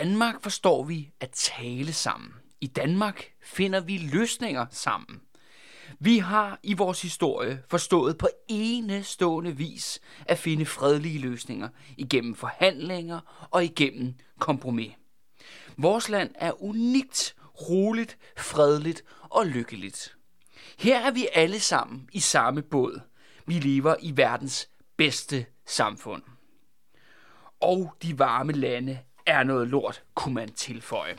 Danmark forstår vi at tale sammen. I Danmark finder vi løsninger sammen. Vi har i vores historie forstået på enestående vis at finde fredelige løsninger igennem forhandlinger og igennem kompromis. Vores land er unikt, roligt, fredeligt og lykkeligt. Her er vi alle sammen i samme båd. Vi lever i verdens bedste samfund. Og de varme lande er noget lort, kunne man tilføje.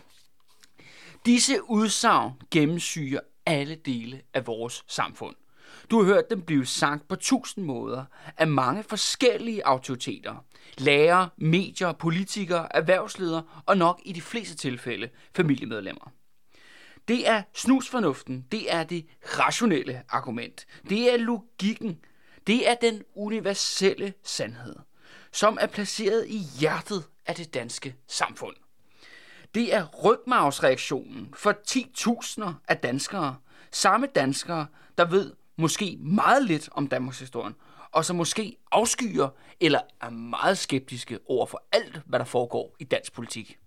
Disse udsagn gennemsyrer alle dele af vores samfund. Du har hørt dem blive sagt på tusind måder af mange forskellige autoriteter. Lærere, medier, politikere, erhvervsledere og nok i de fleste tilfælde familiemedlemmer. Det er snusfornuften, det er det rationelle argument, det er logikken, det er den universelle sandhed, som er placeret i hjertet af det danske samfund. Det er rygmavsreaktionen for 10.000 af danskere, samme danskere, der ved måske meget lidt om Danmarks historie, og som måske afskyer eller er meget skeptiske over for alt, hvad der foregår i dansk politik.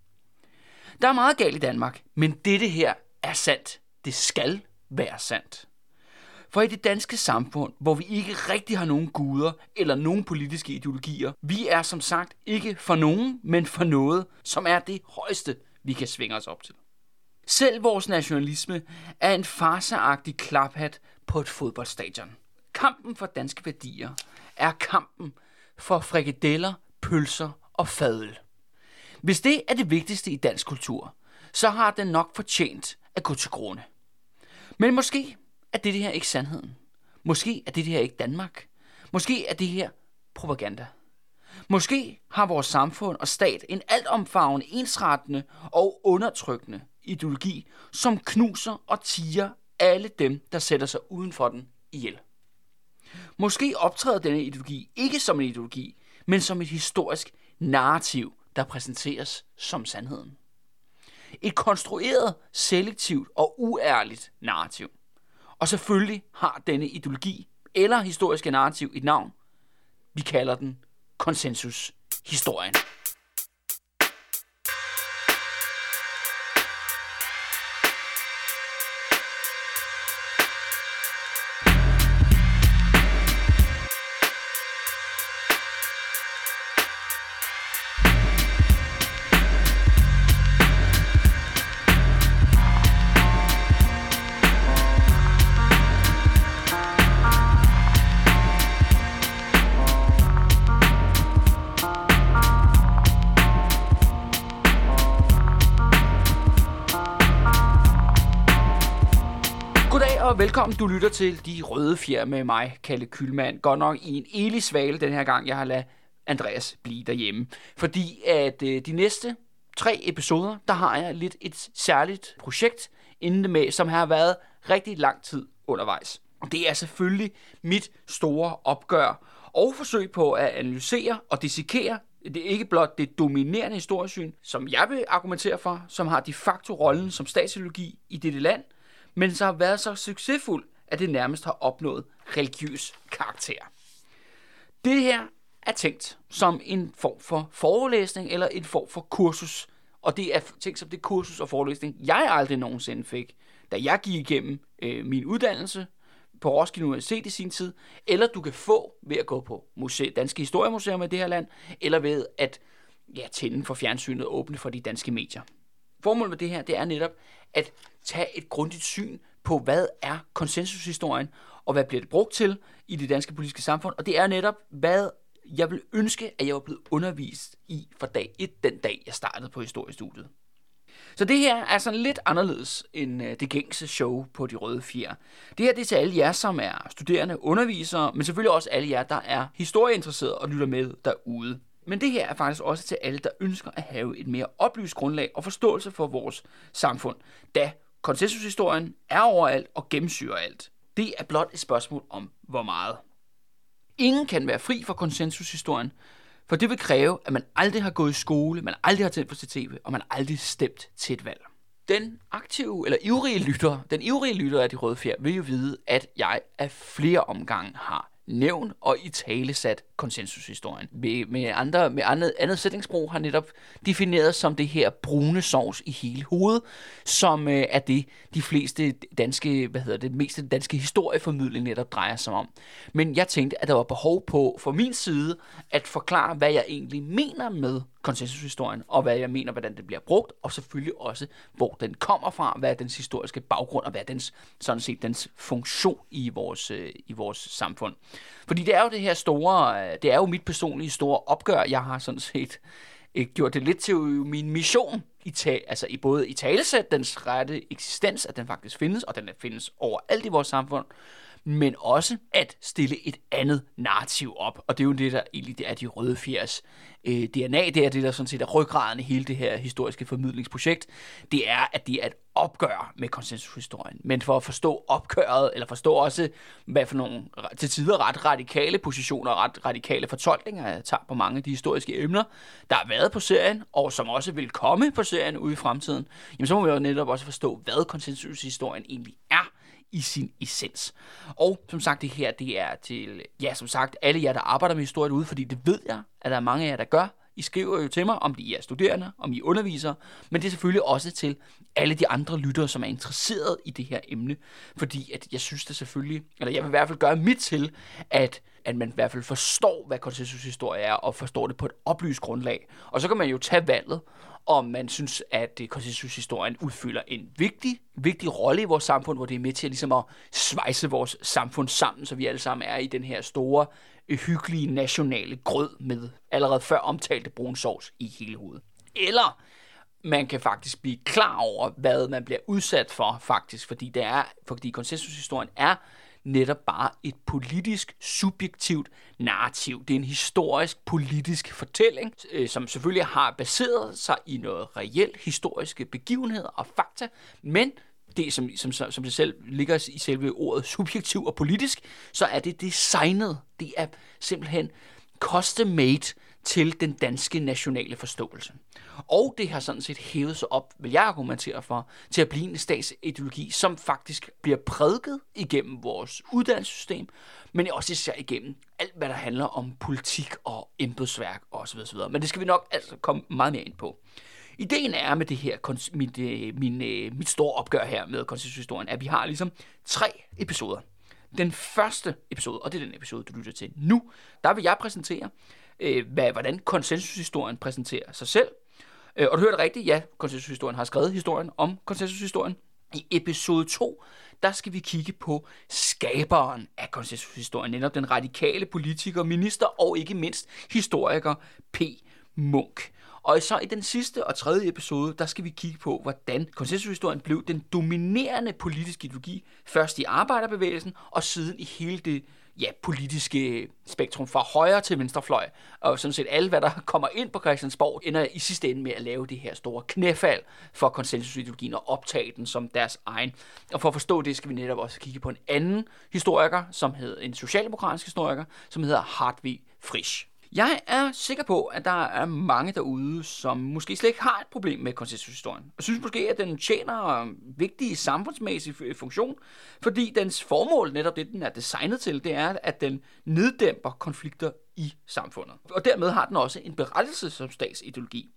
Der er meget galt i Danmark, men dette her er sandt. Det skal være sandt. For i det danske samfund, hvor vi ikke rigtig har nogen guder eller nogen politiske ideologier, vi er som sagt ikke for nogen, men for noget, som er det højeste, vi kan svinge os op til. Selv vores nationalisme er en farseagtig klaphat på et fodboldstadion. Kampen for danske værdier er kampen for frikadeller, pølser og fadøl. Hvis det er det vigtigste i dansk kultur, så har den nok fortjent at gå til grunde. Men måske er det her ikke sandheden. Måske er det her ikke Danmark. Måske er det her propaganda. Måske har vores samfund og stat en altomfavnende, ensrettende og undertrykkende ideologi, som knuser og tiger alle dem, der sætter sig uden for den ihjel. Måske optræder denne ideologi ikke som en ideologi, men som et historisk narrativ, der præsenteres som sandheden. Et konstrueret, selektivt og uærligt narrativ. Og selvfølgelig har denne ideologi eller historiske narrativ et navn. Vi kalder den konsensushistorien. Og velkommen. Du lytter til De Røde Fjer med mig, Kalle Kylmand. Godt nok i en elig svale den her gang, jeg har ladet Andreas blive derhjemme. Fordi at øh, de næste tre episoder, der har jeg lidt et særligt projekt inden med, som har været rigtig lang tid undervejs. Det er selvfølgelig mit store opgør og forsøg på at analysere og dissekere det er ikke blot det dominerende historiesyn, som jeg vil argumentere for, som har de facto rollen som statsideologi i dette land, men så har været så succesfuld, at det nærmest har opnået religiøs karakter. Det her er tænkt som en form for forelæsning eller en form for kursus, og det er tænkt som det kursus og forelæsning, jeg aldrig nogensinde fik, da jeg gik igennem øh, min uddannelse på Roskilde Universitet i sin tid, eller du kan få ved at gå på muse- Danske Historiemuseum i det her land, eller ved at ja, tænde for fjernsynet og åbne for de danske medier. Formålet med det her, det er netop at tage et grundigt syn på, hvad er konsensushistorien, og hvad bliver det brugt til i det danske politiske samfund. Og det er netop, hvad jeg vil ønske, at jeg var blevet undervist i fra dag 1, den dag jeg startede på historiestudiet. Så det her er sådan lidt anderledes end øh, det gængse show på De Røde Fjer. Det her det er til alle jer, som er studerende, undervisere, men selvfølgelig også alle jer, der er historieinteresserede og lytter med derude. Men det her er faktisk også til alle, der ønsker at have et mere oplyst grundlag og forståelse for vores samfund, da konsensushistorien er overalt og gennemsyrer alt. Det er blot et spørgsmål om, hvor meget. Ingen kan være fri for konsensushistorien, for det vil kræve, at man aldrig har gået i skole, man aldrig har tændt på tv, og man aldrig stemt til et valg. Den aktive, eller ivrige lytter, den ivrige lytter af de røde fjer, vil jo vide, at jeg af flere omgange har nævnt og i tale sat konsensushistorien. Med, med, andre, med andet, andet sætningsbrug har netop defineret som det her brune sovs i hele hovedet, som øh, er det, de fleste danske, hvad hedder det, meste danske historieformidling netop drejer sig om. Men jeg tænkte, at der var behov på, fra min side, at forklare, hvad jeg egentlig mener med konsensushistorien, og hvad jeg mener, hvordan det bliver brugt, og selvfølgelig også, hvor den kommer fra, hvad er dens historiske baggrund, og hvad er dens, sådan set, dens funktion i vores, øh, i vores samfund. Fordi det er jo det her store, øh, det er jo mit personlige store opgør, jeg har sådan set øh, gjort det lidt til min mission, i ta- altså i både i talesæt, dens rette eksistens, at den faktisk findes, og den findes overalt i vores samfund, men også at stille et andet narrativ op. Og det er jo det, der egentlig det er de røde fjers øh, DNA. Det er det, der sådan set er ryggraden i hele det her historiske formidlingsprojekt. Det er, at det er et opgør med konsensushistorien. Men for at forstå opgøret, eller forstå også, hvad for nogle til tider ret radikale positioner og ret radikale fortolkninger, jeg tager på mange af de historiske emner, der har været på serien, og som også vil komme på serien ude i fremtiden, jamen så må vi jo netop også forstå, hvad konsensushistorien egentlig er i sin essens. Og som sagt, det her, det er til, ja, som sagt, alle jer, der arbejder med historie ud, fordi det ved jeg, at der er mange af jer, der gør. I skriver jo til mig, om I er studerende, om I underviser, men det er selvfølgelig også til alle de andre lyttere, som er interesseret i det her emne, fordi at jeg synes det selvfølgelig, eller jeg vil i hvert fald gøre mit til, at at man i hvert fald forstår, hvad konsensushistorie er, og forstår det på et oplyst grundlag. Og så kan man jo tage valget, om man synes, at konsensushistorien udfylder en vigtig, vigtig rolle i vores samfund, hvor det er med til at, ligesom at svejse vores samfund sammen, så vi alle sammen er i den her store, øh, hyggelige nationale grød med allerede før omtalte brun sovs i hele hovedet. Eller man kan faktisk blive klar over, hvad man bliver udsat for faktisk, fordi det er, fordi konsensushistorien er netop bare et politisk, subjektivt narrativ. Det er en historisk, politisk fortælling, øh, som selvfølgelig har baseret sig i noget reelt historiske begivenheder og fakta, men det, som, som, som det selv ligger i selve ordet subjektiv og politisk, så er det designet. Det er simpelthen custom made til den danske nationale forståelse. Og det har sådan set hævet sig op, vil jeg argumentere for, til at blive en statsideologi, som faktisk bliver prædiket igennem vores uddannelsessystem, men også især igennem alt, hvad der handler om politik og embedsværk osv. osv. Men det skal vi nok altså komme meget mere ind på. Ideen er med det her, mit, øh, min, øh, mit store opgør her med konstitutionshistorien, at vi har ligesom tre episoder. Den første episode, og det er den episode, du lytter til nu, der vil jeg præsentere øh, hvad, hvordan konsensushistorien præsenterer sig selv. Øh, og du hørte rigtigt, ja, konsensushistorien har skrevet historien om konsensushistorien. I episode 2, der skal vi kigge på skaberen af konsensushistorien, netop den radikale politiker, minister og ikke mindst historiker P. Munk. Og så i den sidste og tredje episode, der skal vi kigge på, hvordan konsensushistorien blev den dominerende politiske ideologi, først i arbejderbevægelsen og siden i hele det ja, politiske spektrum fra højre til venstrefløj. Og sådan set alle, hvad der kommer ind på Christiansborg, ender i sidste ende med at lave det her store knæfald for konsensusideologien og optage den som deres egen. Og for at forstå det, skal vi netop også kigge på en anden historiker, som hedder en socialdemokratisk historiker, som hedder Hartvig Frisch. Jeg er sikker på, at der er mange derude, som måske slet ikke har et problem med konsensushistorien. Jeg synes måske, at den tjener en vigtig samfundsmæssig funktion, fordi dens formål, netop det den er designet til, det er, at den neddæmper konflikter i samfundet. Og dermed har den også en berettelse som statsideologi.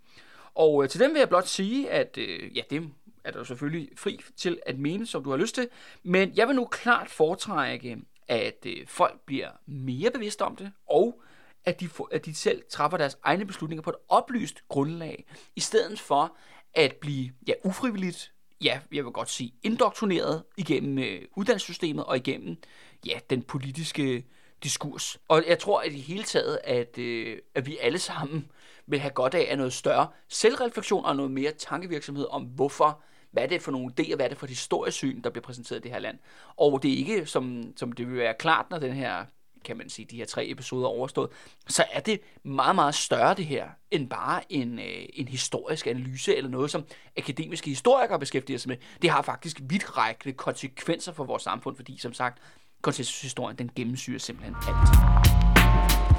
Og øh, til dem vil jeg blot sige, at øh, ja, det er du selvfølgelig fri til at mene, som du har lyst til. Men jeg vil nu klart foretrække, at folk bliver mere bevidste om det, og at de, at de selv træffer deres egne beslutninger på et oplyst grundlag, i stedet for at blive ja, ufrivilligt, ja, jeg vil godt sige, indoktrineret igennem øh, uddannelsessystemet og igennem ja, den politiske diskurs. Og jeg tror at i hele taget, at, øh, at vi alle sammen vil have godt af, af noget større selvreflektion og noget mere tankevirksomhed om, hvorfor hvad er det for nogle idéer, hvad er det for et historiesyn, der bliver præsenteret i det her land. Og det er ikke, som, som det vil være klart, når den her kan man sige, de her tre episoder overstået, så er det meget, meget større det her, end bare en, øh, en historisk analyse eller noget, som akademiske historikere beskæftiger sig med. Det har faktisk vidtrækkende konsekvenser for vores samfund, fordi som sagt, konsensushistorien, den gennemsyrer simpelthen alt.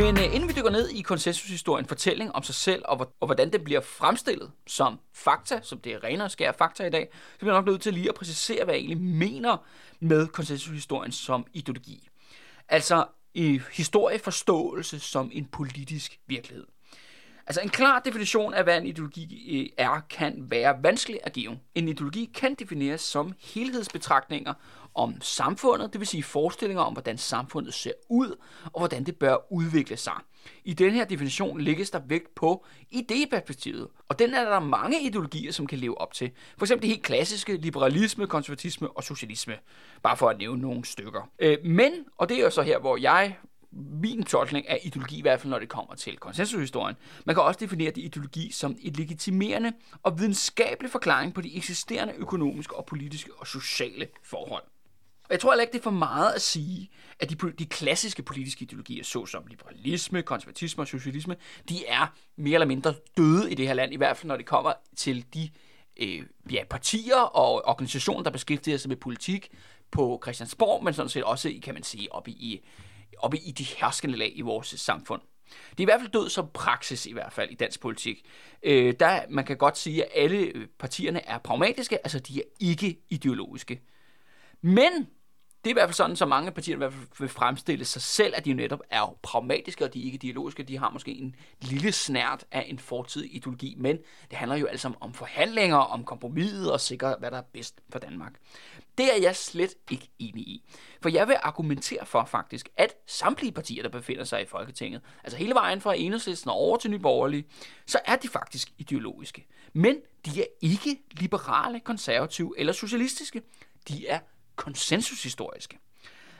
Men øh, inden vi dykker ned i konsensushistorien, fortælling om sig selv og, og hvordan den bliver fremstillet som fakta, som det er renere og skære fakta i dag, så bliver jeg nok nødt til lige at præcisere, hvad jeg egentlig mener med konsensushistorien som ideologi. Altså i historieforståelse som en politisk virkelighed. Altså en klar definition af, hvad en ideologi øh, er, kan være vanskelig at give. En ideologi kan defineres som helhedsbetragtninger om samfundet, det vil sige forestillinger om, hvordan samfundet ser ud, og hvordan det bør udvikle sig. I den her definition lægges der vægt på idéperspektivet, og den er der mange ideologier, som kan leve op til. For eksempel det helt klassiske liberalisme, konservatisme og socialisme, bare for at nævne nogle stykker. Øh, men, og det er jo så her, hvor jeg min tolkning af ideologi, i hvert fald når det kommer til konsensushistorien. Man kan også definere det ideologi som et legitimerende og videnskabelig forklaring på de eksisterende økonomiske og politiske og sociale forhold. Og jeg tror heller ikke, det er for meget at sige, at de, de klassiske politiske ideologier, såsom liberalisme, konservatisme og socialisme, de er mere eller mindre døde i det her land, i hvert fald når det kommer til de øh, ja, partier og organisationer, der beskæftiger sig med politik på Christiansborg, men sådan set også, kan man sige, oppe i, oppe i de herskende lag i vores samfund. Det er i hvert fald død som praksis i hvert fald i dansk politik. Øh, der, man kan godt sige, at alle partierne er pragmatiske, altså de er ikke ideologiske. Men det er i hvert fald sådan, så mange partier i hvert fald vil fremstille sig selv, at de netop er pragmatiske, og de er ikke ideologiske. De har måske en lille snært af en fortidig ideologi, men det handler jo altså om forhandlinger, om kompromiset og sikre, hvad der er bedst for Danmark. Det er jeg slet ikke enig i. For jeg vil argumentere for faktisk, at samtlige partier, der befinder sig i Folketinget, altså hele vejen fra enhedslisten og over til Nye Borgerlige, så er de faktisk ideologiske. Men de er ikke liberale, konservative eller socialistiske. De er konsensushistoriske.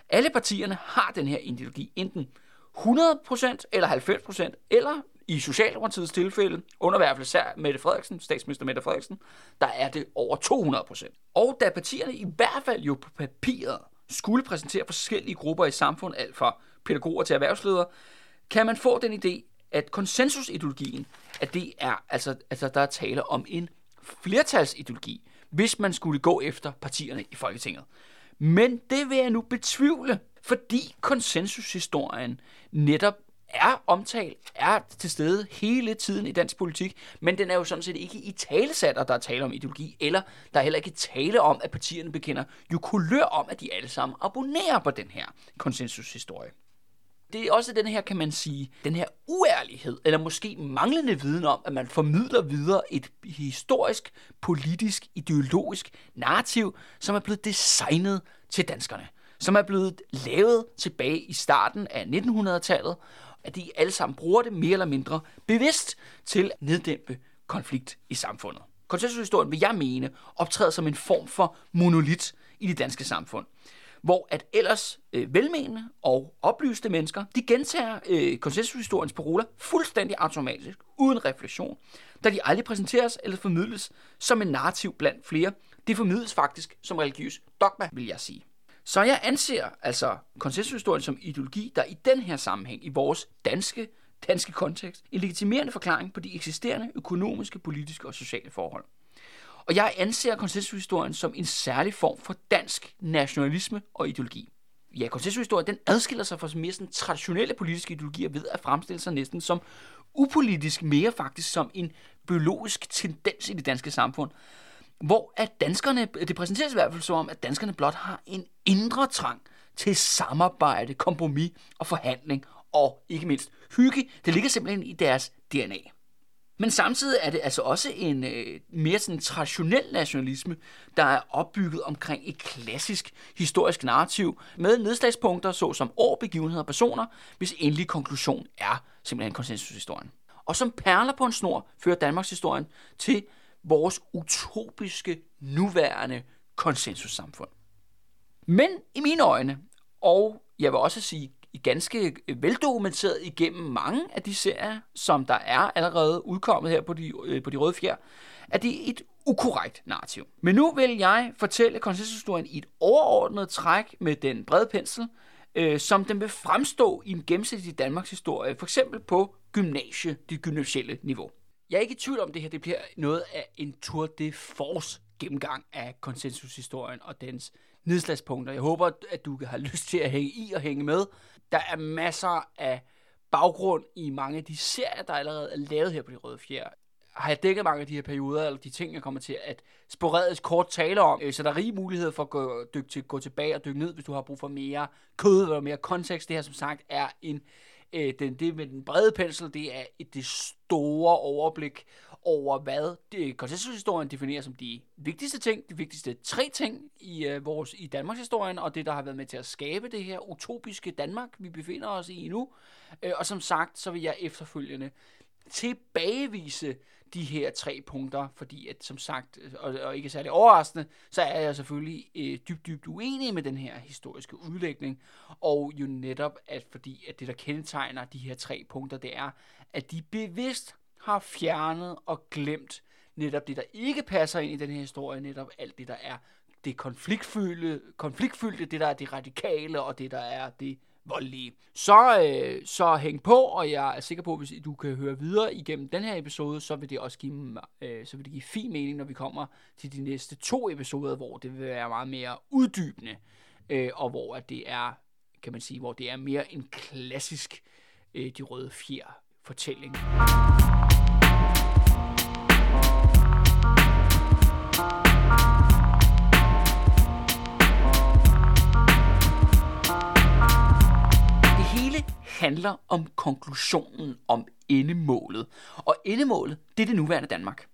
Alle partierne har den her ideologi, enten 100% eller 90%, eller i Socialdemokratiets tilfælde, under i hvert fald sær Mette Frederiksen, statsminister Mette Frederiksen, der er det over 200%. Og da partierne i hvert fald jo på papiret skulle præsentere forskellige grupper i samfundet, alt fra pædagoger til erhvervsledere, kan man få den idé, at konsensusideologien, at det er, altså, altså der er tale om en flertalsideologi, hvis man skulle gå efter partierne i Folketinget. Men det vil jeg nu betvivle, fordi konsensushistorien netop er omtalt, er til stede hele tiden i dansk politik, men den er jo sådan set ikke i talesat, at der er tale om ideologi, eller der er heller ikke tale om, at partierne bekender jo kulør om, at de alle sammen abonnerer på den her konsensushistorie. Det er også den her, kan man sige, den her uærlighed, eller måske manglende viden om, at man formidler videre et historisk, politisk, ideologisk narrativ, som er blevet designet til danskerne. Som er blevet lavet tilbage i starten af 1900-tallet, at de alle sammen bruger det mere eller mindre bevidst til at neddæmpe konflikt i samfundet. Konsensushistorien, vil jeg mene, optræder som en form for monolit i det danske samfund hvor at ellers øh, velmenende og oplyste mennesker, de gentager øh, konsensushistoriens paroler fuldstændig automatisk, uden refleksion, da de aldrig præsenteres eller formidles som en narrativ blandt flere. Det formidles faktisk som religiøs dogma, vil jeg sige. Så jeg anser altså konsensushistorien som ideologi, der i den her sammenhæng, i vores danske, danske kontekst, en legitimerende forklaring på de eksisterende økonomiske, politiske og sociale forhold. Og jeg anser konsensushistorien som en særlig form for dansk nationalisme og ideologi. Ja, konsensushistorien den adskiller sig fra mere sådan traditionelle politiske ideologier ved at fremstille sig næsten som upolitisk, mere faktisk som en biologisk tendens i det danske samfund, hvor at danskerne, det præsenteres i hvert fald som at danskerne blot har en indre trang til samarbejde, kompromis og forhandling, og ikke mindst hygge. Det ligger simpelthen i deres DNA. Men samtidig er det altså også en øh, mere sådan traditionel nationalisme, der er opbygget omkring et klassisk historisk narrativ med nedslagspunkter såsom år, begivenheder og personer, hvis endelige konklusion er simpelthen konsensushistorien. Og som perler på en snor fører Danmarks historien til vores utopiske nuværende konsensussamfund. Men i mine øjne, og jeg vil også sige ganske øh, veldokumenteret igennem mange af de serier, som der er allerede udkommet her på de, øh, på de røde fjer, at det er et ukorrekt narrativ. Men nu vil jeg fortælle konsensushistorien i et overordnet træk med den brede pensel, øh, som den vil fremstå i en gennemsnitlig Danmarks historie, for eksempel på gymnasie, det gymnasielle niveau. Jeg er ikke i tvivl om, det her det bliver noget af en tour de force gennemgang af konsensushistorien og dens nedslagspunkter. Jeg håber, at du har lyst til at hænge i og hænge med. Der er masser af baggrund i mange af de serier, der allerede er lavet her på de røde fjer, har jeg dækket mange af de her perioder, eller de ting, jeg kommer til at sporadisk kort tale om. Øh, så der er rig mulighed for at gå, dykke til, gå tilbage og dykke ned, hvis du har brug for mere kød eller mere kontekst. Det her, som sagt, er en øh, den, det med den brede pensel, det er et, det store overblik over, hvad det, konsensushistorien definerer som de vigtigste ting, de vigtigste tre ting i øh, vores i Danmarks historien, og det, der har været med til at skabe det her utopiske Danmark, vi befinder os i nu. Øh, og som sagt, så vil jeg efterfølgende tilbagevise de her tre punkter, fordi at som sagt, øh, og, og ikke særlig overraskende, så er jeg selvfølgelig øh, dybt, dybt uenig med den her historiske udlægning, og jo netop, at fordi at det, der kendetegner de her tre punkter, det er, at de bevidst har fjernet og glemt netop det, der ikke passer ind i den her historie, netop alt det, der er det konfliktfyldte, konfliktfyldte det, der er det radikale, og det, der er det voldelige. Så, øh, så hæng på, og jeg er sikker på, at hvis du kan høre videre igennem den her episode, så vil det også give, øh, så vil det give fin mening, når vi kommer til de næste to episoder, hvor det vil være meget mere uddybende, øh, og hvor at det er, kan man sige, hvor det er mere en klassisk øh, de røde fjer fortælling. Handler om konklusionen om endemålet. Og endemålet, det er det nuværende Danmark.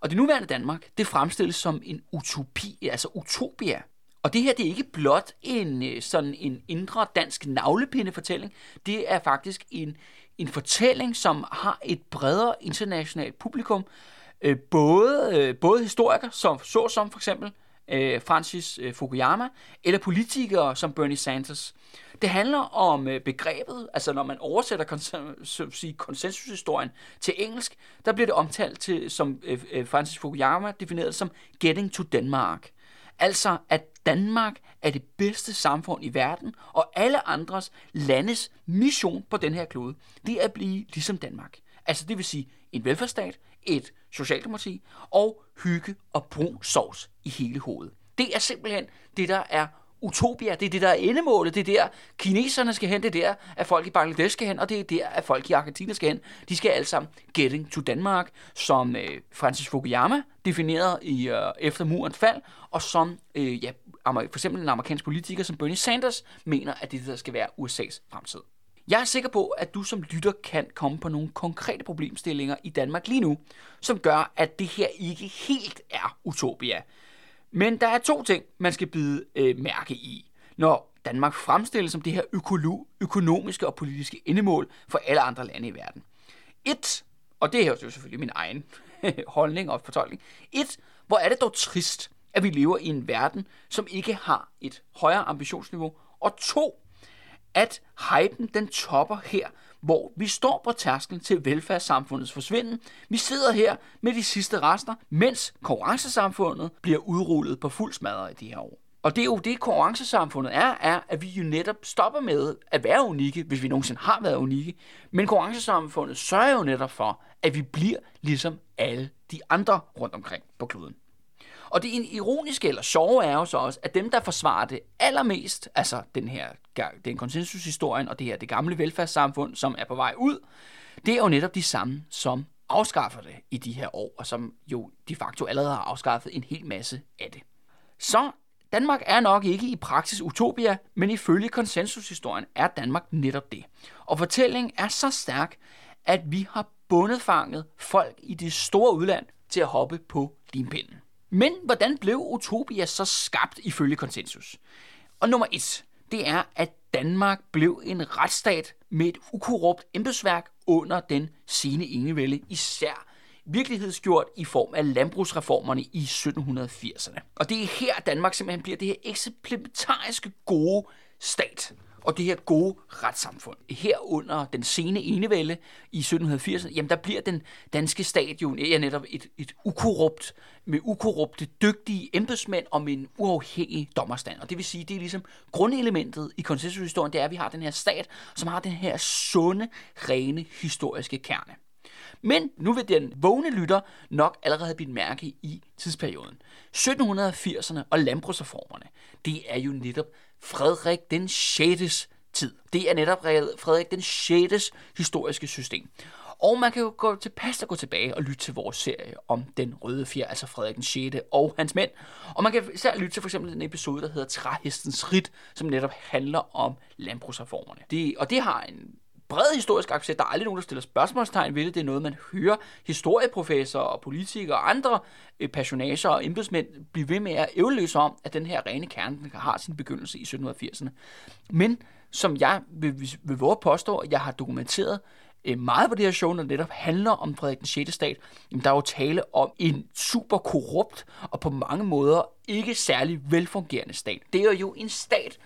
Og det nuværende Danmark, det fremstilles som en utopi, altså utopia. Og det her, det er ikke blot en øh, sådan en indre dansk navlepindefortælling. Det er faktisk en, en fortælling, som har et bredere internationalt publikum. Øh, både, øh, både historikere, som, så som for eksempel øh, Francis øh, Fukuyama, eller politikere som Bernie Sanders. Det handler om øh, begrebet, altså når man oversætter kons- sige, konsensushistorien til engelsk, der bliver det omtalt til, som øh, øh Francis Fukuyama definerede som getting to Denmark. Altså at Danmark er det bedste samfund i verden, og alle andres landes mission på den her klode, det er at blive ligesom Danmark. Altså det vil sige en velfærdsstat, et socialdemokrati og hygge og brun sovs i hele hovedet. Det er simpelthen det, der er utopia. Det er det, der er endemålet. Det er der, kineserne skal hen. Det er der, at folk i Bangladesh skal hen. Og det er der, at folk i Argentina skal hen. De skal alle sammen getting to Danmark, som øh, Francis Fukuyama definerede i, øh, efter murens fald, og som øh, ja, for eksempel en amerikansk politiker som Bernie Sanders mener, at det der skal være USA's fremtid. Jeg er sikker på, at du som lytter kan komme på nogle konkrete problemstillinger i Danmark lige nu, som gør, at det her ikke helt er utopia. Men der er to ting, man skal bide øh, mærke i, når Danmark fremstilles som det her økolo- økonomiske og politiske endemål for alle andre lande i verden. Et, og det er jo selvfølgelig min egen holdning og fortolkning. Et, hvor er det dog trist, at vi lever i en verden, som ikke har et højere ambitionsniveau. Og to, at hypen den topper her, hvor vi står på tærsklen til velfærdssamfundets forsvinden. Vi sidder her med de sidste rester, mens konkurrencesamfundet bliver udrullet på fuld smadre i de her år. Og det er jo det, konkurrencesamfundet er, er, at vi jo netop stopper med at være unikke, hvis vi nogensinde har været unikke. Men konkurrencesamfundet sørger jo netop for, at vi bliver ligesom alle de andre rundt omkring på kloden. Og det ironiske eller sjove er jo så også, at dem, der forsvarer det allermest, altså den her den konsensushistorien og det her det gamle velfærdssamfund, som er på vej ud, det er jo netop de samme, som afskaffer det i de her år, og som jo de facto allerede har afskaffet en hel masse af det. Så Danmark er nok ikke i praksis utopia, men ifølge konsensushistorien er Danmark netop det. Og fortællingen er så stærk, at vi har bundet folk i det store udland til at hoppe på limpinden. Men hvordan blev Utopia så skabt ifølge konsensus? Og nummer et, det er, at Danmark blev en retsstat med et ukorrupt embedsværk under den sene enevælde, især virkelighedsgjort i form af landbrugsreformerne i 1780'erne. Og det er her, Danmark simpelthen bliver det her eksemplariske gode stat og det her gode retssamfund. Herunder den sene enevælde i 1780'erne, jamen der bliver den danske stat jo ja, netop et, et ukorrupt, med ukorrupte, dygtige embedsmænd og med en uafhængig dommerstand. Og det vil sige, det er ligesom grundelementet i konsensushistorien, det er, at vi har den her stat, som har den her sunde, rene historiske kerne. Men nu vil den vågne lytter nok allerede have mærke i tidsperioden. 1780'erne og landbrugsreformerne, det er jo netop Frederik den 6. tid. Det er netop Frederik den 6. historiske system. Og man kan jo gå tilpas og gå tilbage og lytte til vores serie om den røde fjer, altså Frederik den 6. og hans mænd. Og man kan især lytte til for eksempel den episode, der hedder Træhestens Rit, som netop handler om landbrugsreformerne. Det, og det har en bred historisk accept. Der er aldrig nogen, der stiller spørgsmålstegn ved det. Det er noget, man hører historieprofessorer og politikere og andre øh, personager og embedsmænd blive ved med at ævløse om, at den her rene kerne har sin begyndelse i 1780'erne. Men som jeg vil, vil, vil våge påstå, at jeg har dokumenteret øh, meget på det her show, når det netop handler om Frederik den 6. stat, jamen der er jo tale om en super korrupt og på mange måder ikke særlig velfungerende stat. Det er jo en stat,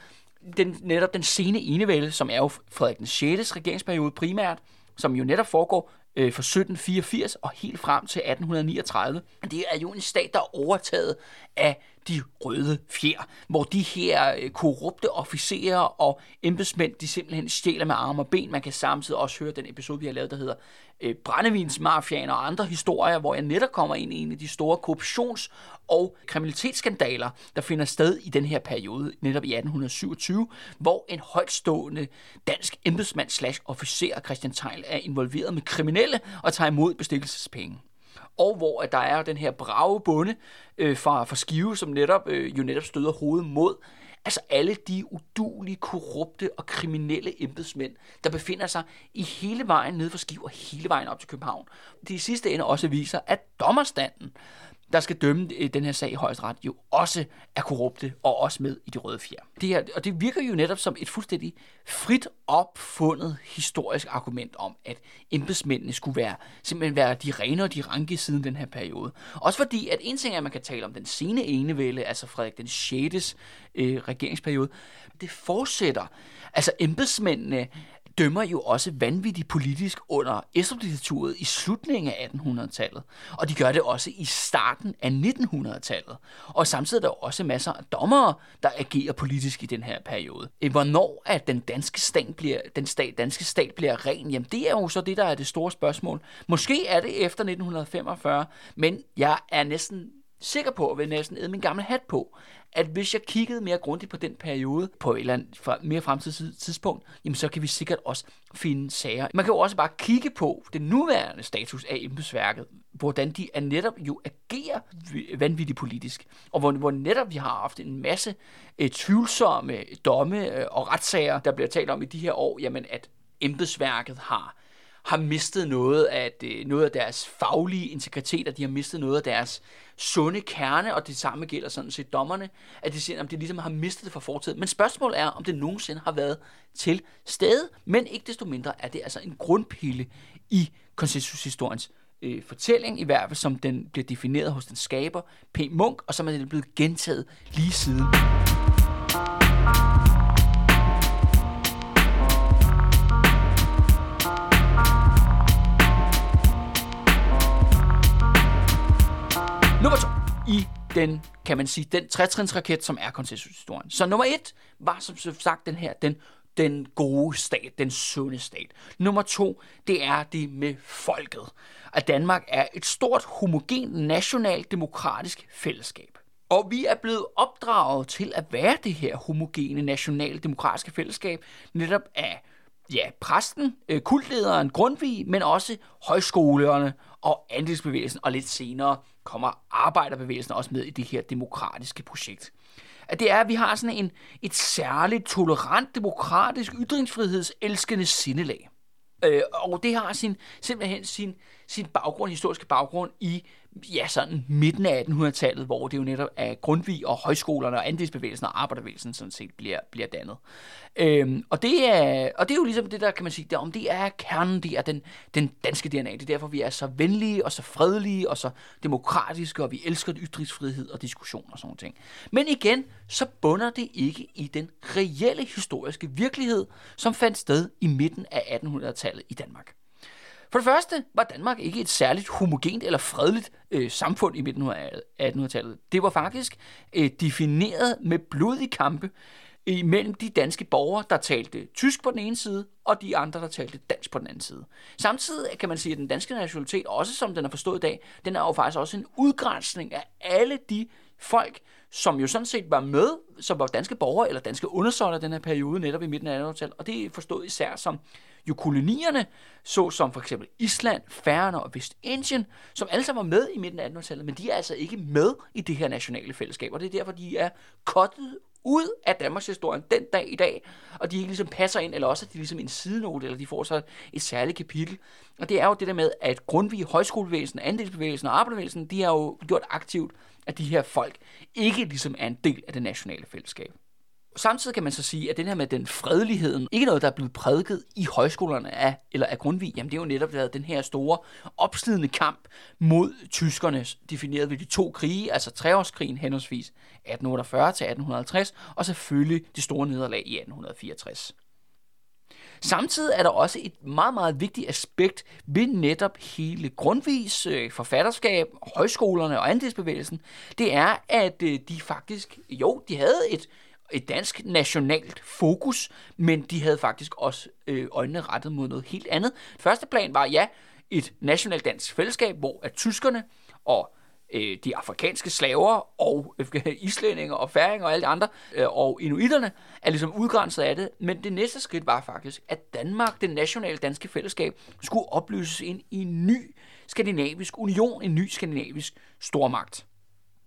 den, netop den sene enevælde, som er jo Frederik den 6. regeringsperiode primært, som jo netop foregår øh, fra 1784 og helt frem til 1839. Det er jo en stat, der er overtaget af de røde fjer, hvor de her øh, korrupte officerer og embedsmænd, de simpelthen stjæler med arme og ben. Man kan samtidig også høre den episode, vi har lavet, der hedder øh, Brændevinsmafiaen og andre historier, hvor jeg netop kommer ind i en af de store korruptions- og kriminalitetsskandaler, der finder sted i den her periode, netop i 1827, hvor en højtstående dansk embedsmand slash officer, Christian Tejl, er involveret med kriminelle og tager imod bestikkelsespenge. Og hvor at der er den her brave bonde øh, fra, fra Skive, som netop, øh, jo netop støder hovedet mod Altså alle de udulige, korrupte og kriminelle embedsmænd, der befinder sig i hele vejen ned for Skive og hele vejen op til København. De sidste ende også viser, at dommerstanden der skal dømme øh, den her sag i højesteret, jo også er korrupte og også med i de røde fjer. Det her, og det virker jo netop som et fuldstændig frit opfundet historisk argument om, at embedsmændene skulle være, simpelthen være de rene og de ranke siden den her periode. Også fordi, at en ting er, at man kan tale om den sene enevælde, altså Frederik den 6. Øh, regeringsperiode, det fortsætter. Altså embedsmændene dømmer jo også vanvittigt politisk under Estrup-diktaturet i slutningen af 1800-tallet. Og de gør det også i starten af 1900-tallet. Og samtidig er der også masser af dommere, der agerer politisk i den her periode. Eh, hvornår at den danske stat bliver, den stat, danske stat bliver ren, jamen det er jo så det, der er det store spørgsmål. Måske er det efter 1945, men jeg er næsten sikker på, at vil næsten æde min gamle hat på, at hvis jeg kiggede mere grundigt på den periode, på et eller andet mere fremtidigt tidspunkt, jamen så kan vi sikkert også finde sager. Man kan jo også bare kigge på den nuværende status af embedsværket, hvordan de er netop jo agerer vanvittigt politisk, og hvor, hvor netop vi har haft en masse øh, tvivlsomme domme øh, og retssager, der bliver talt om i de her år, jamen at embedsværket har har mistet noget af, det, noget af deres faglige integritet, og de har mistet noget af deres sunde kerne, og det samme gælder sådan set dommerne, at de siger, at de ligesom har mistet det fra fortiden. Men spørgsmålet er, om det nogensinde har været til stede, men ikke desto mindre er det altså en grundpille i konsensushistoriens øh, fortælling, i hvert fald som den bliver defineret hos den skaber, P. Munk, og som er blevet gentaget lige siden. Den, kan man sige, den trætrinsraket, som er konsensushistorien. Så nummer et var som sagt den her, den den gode stat, den sunde stat. Nummer to, det er det med folket. At Danmark er et stort, homogent, nationalt, demokratisk fællesskab. Og vi er blevet opdraget til at være det her homogene, nationale, demokratiske fællesskab, netop af ja, præsten, øh, kultlederen Grundtvig, men også højskolerne og andelsbevægelsen, og lidt senere kommer arbejderbevægelsen også med i det her demokratiske projekt. At det er, at vi har sådan en, et særligt tolerant, demokratisk, ytringsfrihedselskende sindelag. Øh, og det har sin, simpelthen sin, sin baggrund, historiske baggrund i ja, sådan midten af 1800-tallet, hvor det jo netop er Grundtvig og højskolerne og andelsbevægelsen og arbejderbevægelsen sådan set bliver, bliver dannet. Øhm, og, det er, og det er jo ligesom det der, kan man sige, der, om det er kernen, det er den, den danske DNA. Det er derfor, vi er så venlige og så fredelige og så demokratiske, og vi elsker ytringsfrihed og diskussion og sådan ting. Men igen, så bunder det ikke i den reelle historiske virkelighed, som fandt sted i midten af 1800-tallet i Danmark. For det første var Danmark ikke et særligt homogent eller fredeligt øh, samfund i midten af 1800-tallet. Det var faktisk øh, defineret med blodige kampe imellem de danske borgere, der talte tysk på den ene side, og de andre, der talte dansk på den anden side. Samtidig kan man sige, at den danske nationalitet, også som den er forstået i dag, den er jo faktisk også en udgrænsning af alle de folk, som jo sådan set var med som var danske borgere eller danske undersåtter den her periode, netop i midten af 1800-tallet. Og det er forstået især som jo kolonierne, såsom for eksempel Island, Færøerne og Vestindien, som alle sammen var med i midten af 1800-tallet, men de er altså ikke med i det her nationale fællesskab, og det er derfor, de er kottet ud af Danmarks historie den dag i dag, og de ikke ligesom passer ind, eller også at de ligesom en sidenote, eller de får så et særligt kapitel. Og det er jo det der med, at Grundtvig, højskolebevægelsen, andelsbevægelsen og arbejderbevægelsen, de har jo gjort aktivt, at de her folk ikke ligesom er en del af det nationale fællesskab. Samtidig kan man så sige, at den her med den fredeligheden, ikke noget, der er blevet prædiket i højskolerne af, eller af Grundtvig, jamen det er jo netop været den her store opslidende kamp mod tyskerne, defineret ved de to krige, altså treårskrigen henholdsvis 1848 til 1850, og selvfølgelig det store nederlag i 1864. Samtidig er der også et meget, meget vigtigt aspekt ved netop hele Grundtvigs øh, forfatterskab, højskolerne og andelsbevægelsen. Det er, at øh, de faktisk, jo, de havde et, et dansk nationalt fokus, men de havde faktisk også øh, øjnene rettet mod noget helt andet. Første plan var, ja, et nationalt dansk fællesskab, hvor at tyskerne og øh, de afrikanske slaver og øh, islændinge og færinger og alle de andre øh, og inuiterne er ligesom udgrænset af det. Men det næste skridt var faktisk, at Danmark, det nationale danske fællesskab, skulle opløses ind i en ny skandinavisk union, en ny skandinavisk stormagt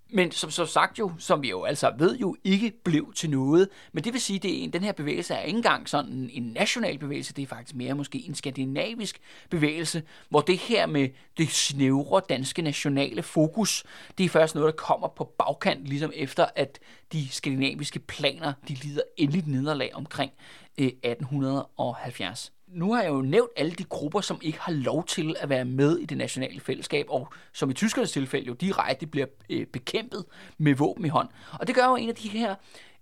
men som så sagt jo, som vi jo altså ved jo ikke blev til noget. Men det vil sige, at den her bevægelse er ikke engang sådan en national bevægelse, det er faktisk mere måske en skandinavisk bevægelse, hvor det her med det snævre danske nationale fokus, det er først noget, der kommer på bagkant, ligesom efter at de skandinaviske planer, de lider endeligt nederlag omkring øh, 1870 nu har jeg jo nævnt alle de grupper, som ikke har lov til at være med i det nationale fællesskab, og som i tyskernes tilfælde jo direkte bliver øh, bekæmpet med våben i hånd. Og det gør jo en af de her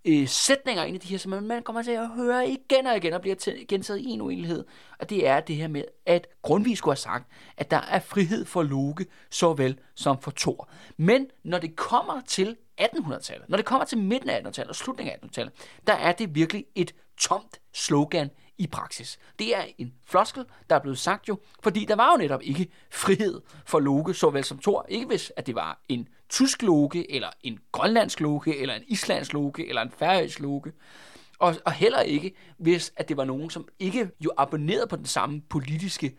øh, sætninger, en af de her, som man kommer til at høre igen og igen og bliver gentaget i en uenighed. Og det er det her med, at Grundtvig skulle have sagt, at der er frihed for Loke, såvel som for Thor. Men når det kommer til 1800-tallet, når det kommer til midten af 1800-tallet og slutningen af 1800-tallet, der er det virkelig et tomt slogan i praksis. Det er en floskel, der er blevet sagt jo, fordi der var jo netop ikke frihed for Loke, såvel som Thor. Ikke hvis, at det var en tysk Loke, eller en grønlandsk Loke, eller en islandsk Loke, eller en færøsk Loke. Og, og heller ikke, hvis at det var nogen, som ikke jo abonnerede på den samme politiske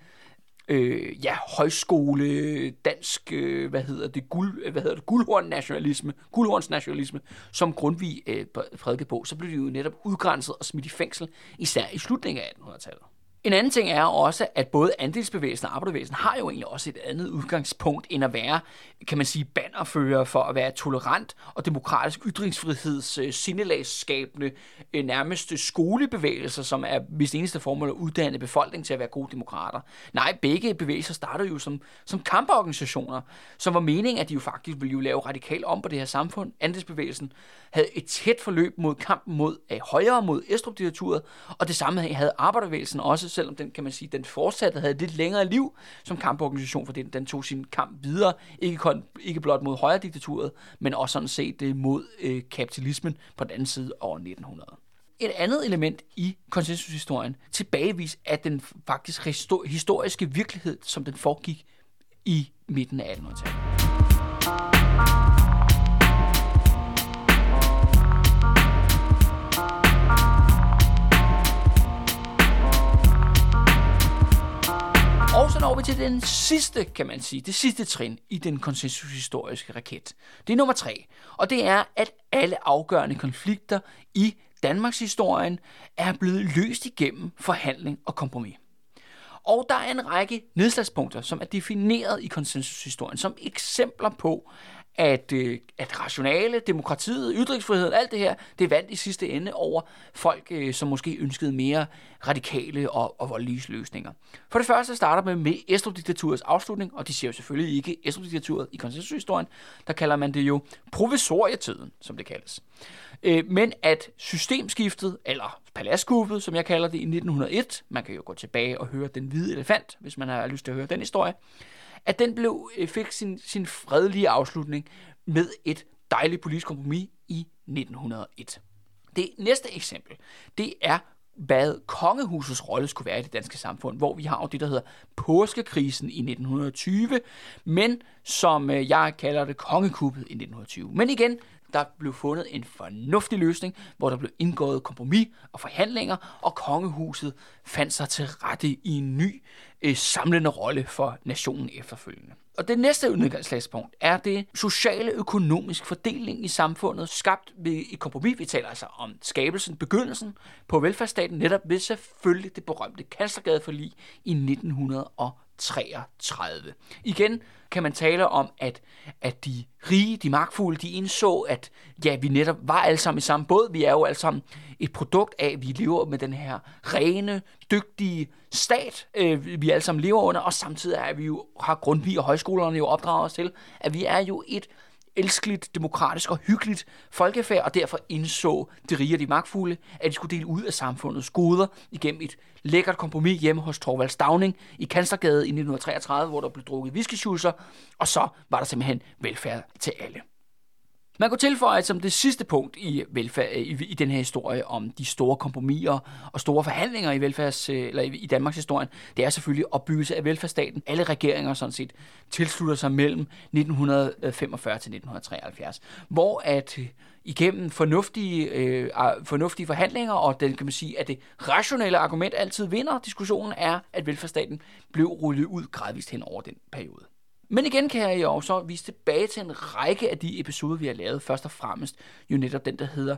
øh, ja, højskole, dansk, øh, hvad hedder det, guld, hvad hedder det, guldhorn nationalisme, guldhorns nationalisme, som Grundtvig øh, prædikede på, så blev de jo netop udgrænset og smidt i fængsel, især i slutningen af 1800-tallet. En anden ting er også, at både andelsbevægelsen og arbejderbevægelsen har jo egentlig også et andet udgangspunkt end at være, kan man sige, bannerfører for at være tolerant og demokratisk ytringsfriheds øh, sindelagsskabende øh, nærmeste nærmest skolebevægelser, som er hvis eneste formål at uddanne befolkningen til at være gode demokrater. Nej, begge bevægelser startede jo som, som kamporganisationer, som var meningen, at de jo faktisk ville jo lave radikalt om på det her samfund. Andelsbevægelsen havde et tæt forløb mod kampen mod af højre mod Estrup-diktaturet, og det samme havde arbejderbevægelsen også, selvom den, kan man sige, den fortsatte havde lidt længere liv som kamporganisation, fordi den, den tog sin kamp videre, ikke, kun, ikke blot mod højre diktaturet, men også sådan set øh, mod øh, kapitalismen på den anden side over 1900. Et andet element i konsensushistorien tilbagevis af den faktisk historiske virkelighed, som den foregik i midten af 1800-tallet. Og så når vi til den sidste, kan man sige, det sidste trin i den konsensushistoriske raket. Det er nummer tre, og det er, at alle afgørende konflikter i Danmarks historien er blevet løst igennem forhandling og kompromis. Og der er en række nedslagspunkter, som er defineret i konsensushistorien som eksempler på, at, øh, at rationale, demokratiet, ytringsfriheden, alt det her, det vandt i sidste ende over folk, øh, som måske ønskede mere radikale og, og voldelige løsninger. For det første starter man med Estrup-diktaturets afslutning, og de siger jo selvfølgelig ikke Estrup-diktaturet i konsensushistorien, der kalder man det jo provisorietiden, som det kaldes. Øh, men at systemskiftet, eller paladskuppet, som jeg kalder det, i 1901, man kan jo gå tilbage og høre Den Hvide Elefant, hvis man har lyst til at høre den historie, at den blev, øh, fik sin, sin fredelige afslutning med et dejligt politisk kompromis i 1901. Det næste eksempel, det er hvad kongehusets rolle skulle være i det danske samfund, hvor vi har jo det, der hedder påskekrisen i 1920, men som øh, jeg kalder det kongekuppet i 1920. Men igen, der blev fundet en fornuftig løsning, hvor der blev indgået kompromis og forhandlinger, og kongehuset fandt sig til rette i en ny øh, samlende rolle for nationen efterfølgende. Og det næste udgangslagspunkt er det sociale økonomisk fordeling i samfundet, skabt ved et kompromis. Vi taler altså om skabelsen, begyndelsen på velfærdsstaten, netop ved selvfølgelig det berømte Kastergadeforlig i 1933. Igen kan man tale om, at, at de rige, de magtfulde, de indså, at ja, vi netop var alle sammen i samme båd. Vi er jo alle sammen et produkt af, at vi lever med den her rene, dygtige stat, øh, vi alle sammen lever under, og samtidig er vi jo, har Grundtvig og højskolerne jo opdraget os til, at vi er jo et elskeligt, demokratisk og hyggeligt folkefærd, og derfor indså de rige og de magtfulde, at de skulle dele ud af samfundets goder igennem et lækkert kompromis hjemme hos Torvald Stavning i Kanslergade i 1933, hvor der blev drukket whiskysjuicer, og så var der simpelthen velfærd til alle. Man kunne tilføje som det sidste punkt i, velfærd, øh, i, i den her historie om de store kompromiser og store forhandlinger i, velfærds, øh, eller i, i Danmarks historie, det er selvfølgelig opbyggelse af velfærdsstaten. Alle regeringer sådan set tilslutter sig mellem 1945 til 1973, hvor at øh, igennem fornuftige, øh, fornuftige forhandlinger, og den kan man sige, at det rationelle argument altid vinder diskussionen, er, at velfærdsstaten blev rullet ud gradvist hen over den periode. Men igen kan jeg jo så vise tilbage til en række af de episoder, vi har lavet. Først og fremmest jo netop den, der hedder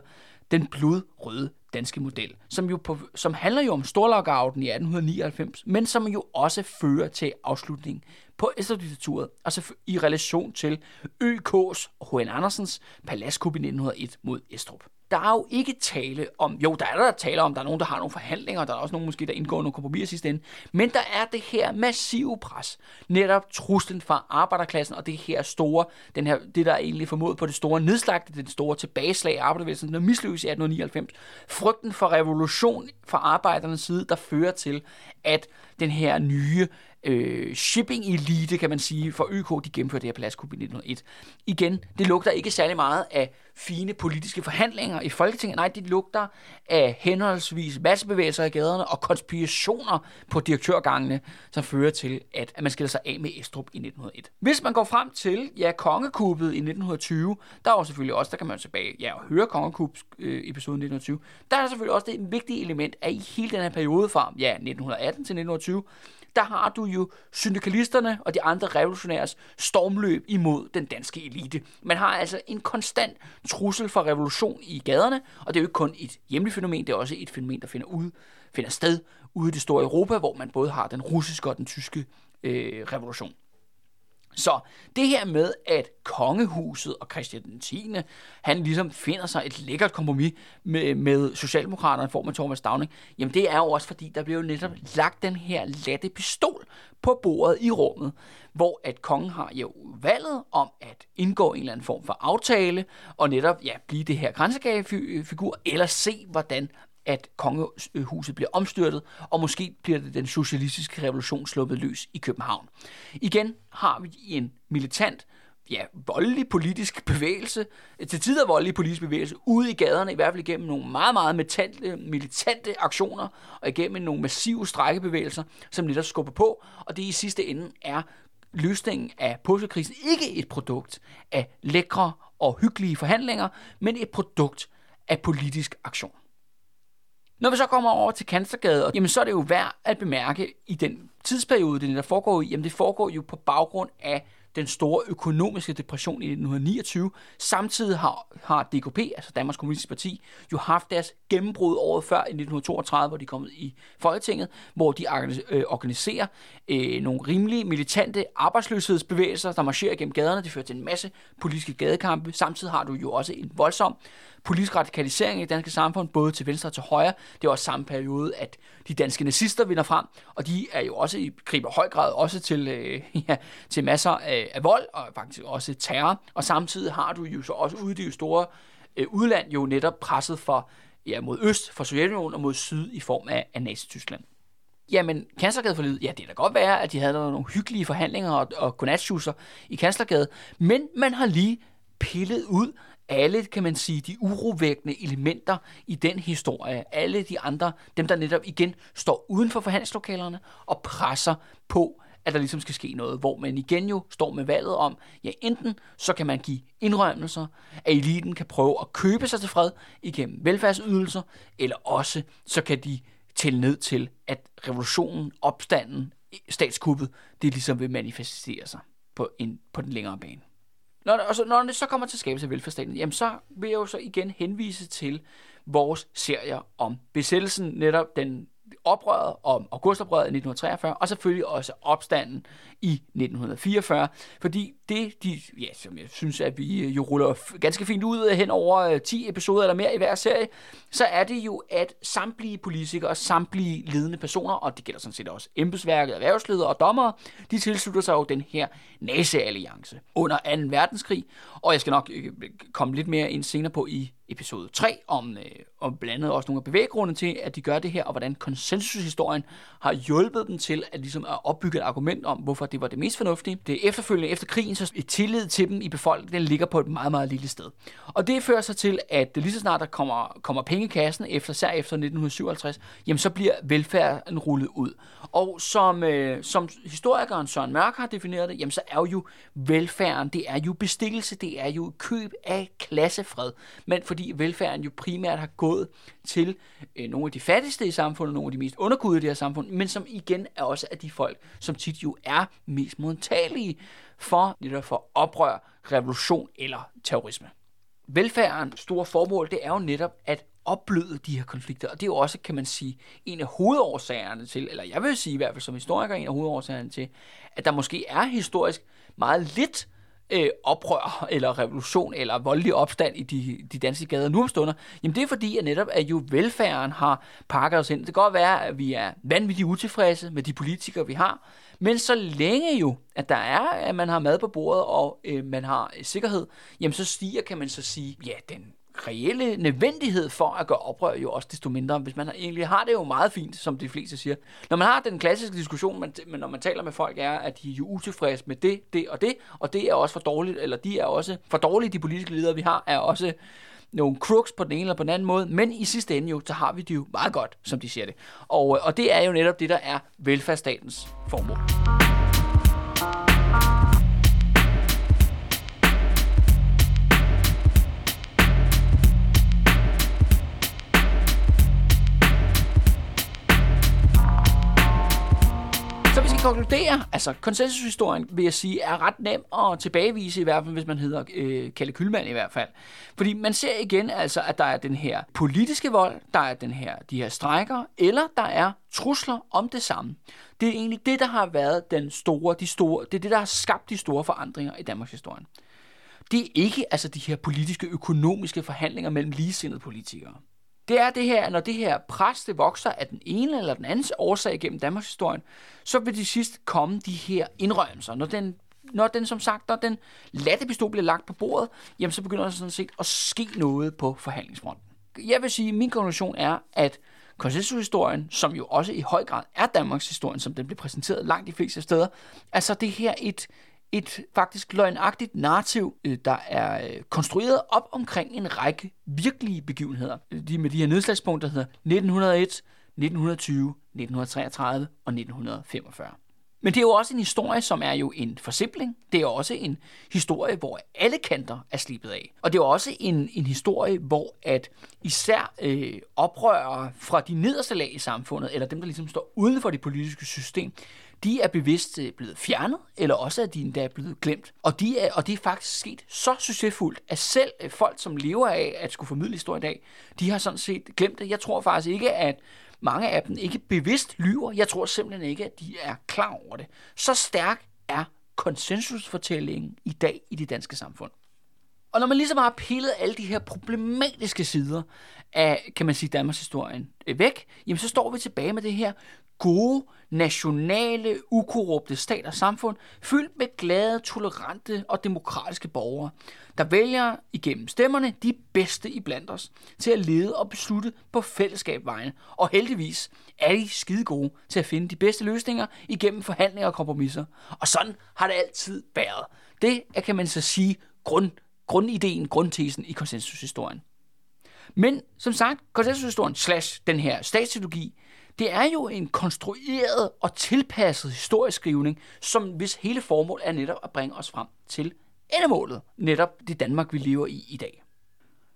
Den blodrøde danske model, som, jo på, som handler jo om storlockouten i 1899, men som jo også fører til afslutningen på Estrup-diktaturet, altså i relation til ØK's og H.N. Andersens paladskup i 1901 mod Estrup der er jo ikke tale om, jo, der er der tale om, der er nogen, der har nogle forhandlinger, der er også nogen måske, der indgår nogle kompromiser sidste ende, men der er det her massive pres, netop truslen fra arbejderklassen, og det her store, den her, det der er egentlig formodet på det store nedslagte, den store tilbageslag af arbejdervæsenet, der mislykkes i 1899, frygten for revolution fra arbejdernes side, der fører til, at den her nye øh, shipping-elite, kan man sige, for ØK, de gennemførte det her pladskup i 1901. Igen, det lugter ikke særlig meget af fine politiske forhandlinger i Folketinget. Nej, det lugter af henholdsvis massebevægelser i gaderne og konspirationer på direktørgangene, som fører til, at, at man skiller sig af med Estrup i 1901. Hvis man går frem til, ja, kongekuppet i 1920, der er jo selvfølgelig også, der kan man tilbage, ja, og høre kongekups øh, episoden 1920, der er der selvfølgelig også det vigtige element af i hele den her periode fra, ja, 1918 til 1920, der har du jo syndikalisterne og de andre revolutionæres stormløb imod den danske elite. Man har altså en konstant trussel for revolution i gaderne, og det er jo ikke kun et hjemligt fænomen, det er også et fænomen, der finder, ud, finder sted ude i det store Europa, hvor man både har den russiske og den tyske øh, revolution. Så det her med, at kongehuset og Christian den 10. han ligesom finder sig et lækkert kompromis med, med Socialdemokraterne i form af Thomas Downing, jamen det er jo også fordi, der bliver jo netop lagt den her latte pistol på bordet i rummet, hvor at kongen har jo valget om at indgå en eller anden form for aftale, og netop ja, blive det her grænsekagefigur, eller se, hvordan at kongehuset bliver omstyrtet, og måske bliver det den socialistiske revolution sluppet løs i København. Igen har vi en militant, ja, voldelig politisk bevægelse, til tider voldelig politisk bevægelse, ude i gaderne, i hvert fald igennem nogle meget, meget militante, militante aktioner, og igennem nogle massive strækkebevægelser, som netop skubber på, og det i sidste ende er løsningen af påskekrisen ikke et produkt af lækre og hyggelige forhandlinger, men et produkt af politisk aktion. Når vi så kommer over til Kanslergade, jamen så er det jo værd at bemærke i den tidsperiode, det der foregår i, jamen det foregår jo på baggrund af den store økonomiske depression i 1929. Samtidig har, har DKP, altså Danmarks Kommunistiske Parti, jo haft deres gennembrud året før i 1932, hvor de er kommet i Folketinget, hvor de øh, organiserer øh, nogle rimelige militante arbejdsløshedsbevægelser, der marcherer gennem gaderne. Det fører til en masse politiske gadekampe. Samtidig har du jo også en voldsom politisk radikalisering i det danske samfund, både til venstre og til højre. Det er også samme periode, at de danske nazister vinder frem, og de er jo også i griber høj grad også til, øh, ja, til masser af, af vold og faktisk også terror. Og samtidig har du jo så også ude i det store øh, udland jo netop presset for ja, mod øst, for Sovjetunionen og mod syd i form af, af Nazi-Tyskland. Jamen, kanslergadeforlidet, ja, det kan da godt være, at de havde nogle hyggelige forhandlinger og, og godnatschusser i kanslergade, men man har lige pillet ud alle, kan man sige, de urovækkende elementer i den historie, alle de andre, dem der netop igen står uden for forhandlingslokalerne og presser på at der ligesom skal ske noget, hvor man igen jo står med valget om, ja enten så kan man give indrømmelser, at eliten kan prøve at købe sig til fred igennem velfærdsydelser, eller også så kan de tælle ned til, at revolutionen, opstanden, statskuppet, det ligesom vil manifestere sig på, en, på den længere bane. Når, og så, når det så kommer til skabelse af velfærdsstaten, jamen så vil jeg jo så igen henvise til vores serier om besættelsen, netop den oprøret om augustoprøret i 1943, og selvfølgelig også opstanden i 1944, fordi det, de, ja, som jeg synes, at vi øh, jo ruller ganske fint ud øh, hen over øh, 10 episoder eller mere i hver serie, så er det jo, at samtlige politikere, og samtlige ledende personer, og det gælder sådan set også embedsværket, erhvervsledere og dommere, de tilslutter sig jo den her nazi-alliance under 2. verdenskrig, og jeg skal nok komme lidt mere ind senere på i episode 3 om, øh, om blandt andet også nogle af bevæggrundene til, at de gør det her, og hvordan konsensushistorien har hjulpet dem til at, ligesom at opbygge et argument om, hvorfor det var det mest fornuftige. Det efterfølgende efter krigen, så et tillid til dem i befolkningen, den ligger på et meget, meget lille sted. Og det fører sig til, at lige så snart der kommer, kommer penge i kassen, efter, især efter 1957, jamen så bliver velfærden rullet ud. Og som, øh, som historikeren Søren Mørk har defineret det, jamen så er jo velfærden, det er jo bestikkelse, det er jo køb af klassefred. Men fordi velfærden jo primært har gået til øh, nogle af de fattigste i samfundet, nogle af de mest underkudede i det her samfund, men som igen er også af de folk, som tit jo er mest modtagelige for netop for oprør, revolution eller terrorisme. Velfærdens store formål, det er jo netop at opbløde de her konflikter, og det er jo også, kan man sige, en af hovedårsagerne til, eller jeg vil sige i hvert fald som historiker, en af hovedårsagerne til, at der måske er historisk meget lidt øh, oprør, eller revolution, eller voldelig opstand i de, de danske gader nu om stunder, jamen det er fordi, at netop at jo velfærden har pakket os ind. Det kan godt være, at vi er vanvittigt utilfredse med de politikere, vi har, men så længe jo, at der er, at man har mad på bordet, og øh, man har øh, sikkerhed, jamen så stiger, kan man så sige, ja, den reelle nødvendighed for at gøre oprør jo også desto mindre. Hvis man egentlig har det jo meget fint, som de fleste siger. Når man har den klassiske diskussion, man, når man taler med folk, er, at de er jo utilfredse med det, det og det, og det er også for dårligt, eller de er også for dårlige, de politiske ledere, vi har, er også nogle crooks på den ene eller på den anden måde, men i sidste ende jo, så har vi det jo meget godt, som de siger det. Og, øh, og det er jo netop det, der er velfærdsstatens formål. Konkludere, altså konsensushistorien, vil jeg sige, er ret nem at tilbagevise, i hvert fald hvis man hedder øh, Kalle Kylmand i hvert fald. Fordi man ser igen altså, at der er den her politiske vold, der er den her, de her strækker, eller der er trusler om det samme. Det er egentlig det, der har været den store, de store, det er det, der har skabt de store forandringer i Danmarks historie. Det er ikke altså de her politiske, økonomiske forhandlinger mellem ligesindede politikere det er det her, når det her pres det vokser af den ene eller den anden årsag gennem Danmarks historien, så vil det sidst komme de her indrømmelser. Når den, når den som sagt, når den latte pistol bliver lagt på bordet, jamen så begynder der sådan set at ske noget på forhandlingsfronten. Jeg vil sige, at min konklusion er, at konsensushistorien, som jo også i høj grad er Danmarks historie, som den bliver præsenteret langt de fleste steder, altså det her et, et faktisk løgnagtigt narrativ, øh, der er øh, konstrueret op omkring en række virkelige begivenheder. De med de her nedslagspunkter hedder 1901, 1920, 1933 og 1945. Men det er jo også en historie, som er jo en forsimpling. Det er også en historie, hvor alle kanter er slibet af. Og det er også en, en historie, hvor at især øh, oprørere fra de nederste lag i samfundet, eller dem, der ligesom står uden for det politiske system, de er bevidst øh, blevet fjernet, eller også er de endda blevet glemt. Og, de er, og det er faktisk sket så succesfuldt, at selv øh, folk, som lever af at skulle formidle historie i dag, de har sådan set glemt det. Jeg tror faktisk ikke, at mange af dem ikke bevidst lyver. Jeg tror simpelthen ikke, at de er klar over det. Så stærk er konsensusfortællingen i dag i det danske samfund. Og når man ligesom har pillet alle de her problematiske sider af, kan man sige, Danmarks historien øh, væk, jamen så står vi tilbage med det her gode, nationale, ukorrupte stat og samfund, fyldt med glade, tolerante og demokratiske borgere, der vælger igennem stemmerne de bedste i blandt os til at lede og beslutte på fællesskabvejen. Og heldigvis er de skide gode til at finde de bedste løsninger igennem forhandlinger og kompromiser. Og sådan har det altid været. Det er, kan man så sige, grund, grundideen, grundtesen i konsensushistorien. Men som sagt, konsensushistorien slash den her statsteologi, Det er jo en konstrueret og tilpasset historieskrivning, som hvis hele formål er netop at bringe os frem til endemålet. Netop det Danmark, vi lever i i dag.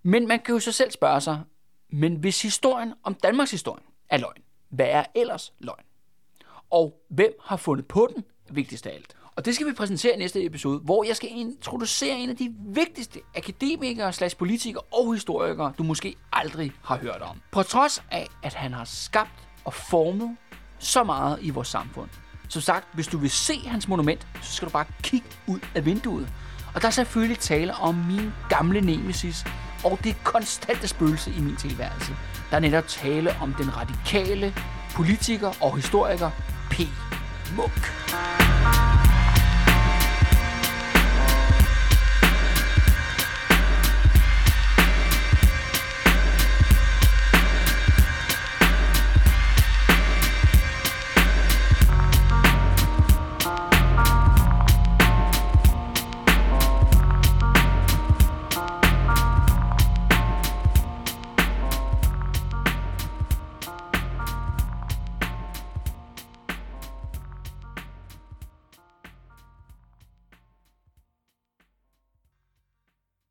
Men man kan jo så selv spørge sig, men hvis historien om Danmarks historie er løgn, hvad er ellers løgn? Og hvem har fundet på den, vigtigst af alt? Og det skal vi præsentere i næste episode, hvor jeg skal introducere en af de vigtigste akademikere, slash politikere og historikere, du måske aldrig har hørt om. På trods af, at han har skabt og formet så meget i vores samfund. Som sagt, hvis du vil se hans monument, så skal du bare kigge ud af vinduet. Og der er selvfølgelig tale om min gamle nemesis og det konstante spøgelse i min tilværelse. Der er netop tale om den radikale politiker og historiker P. Munk.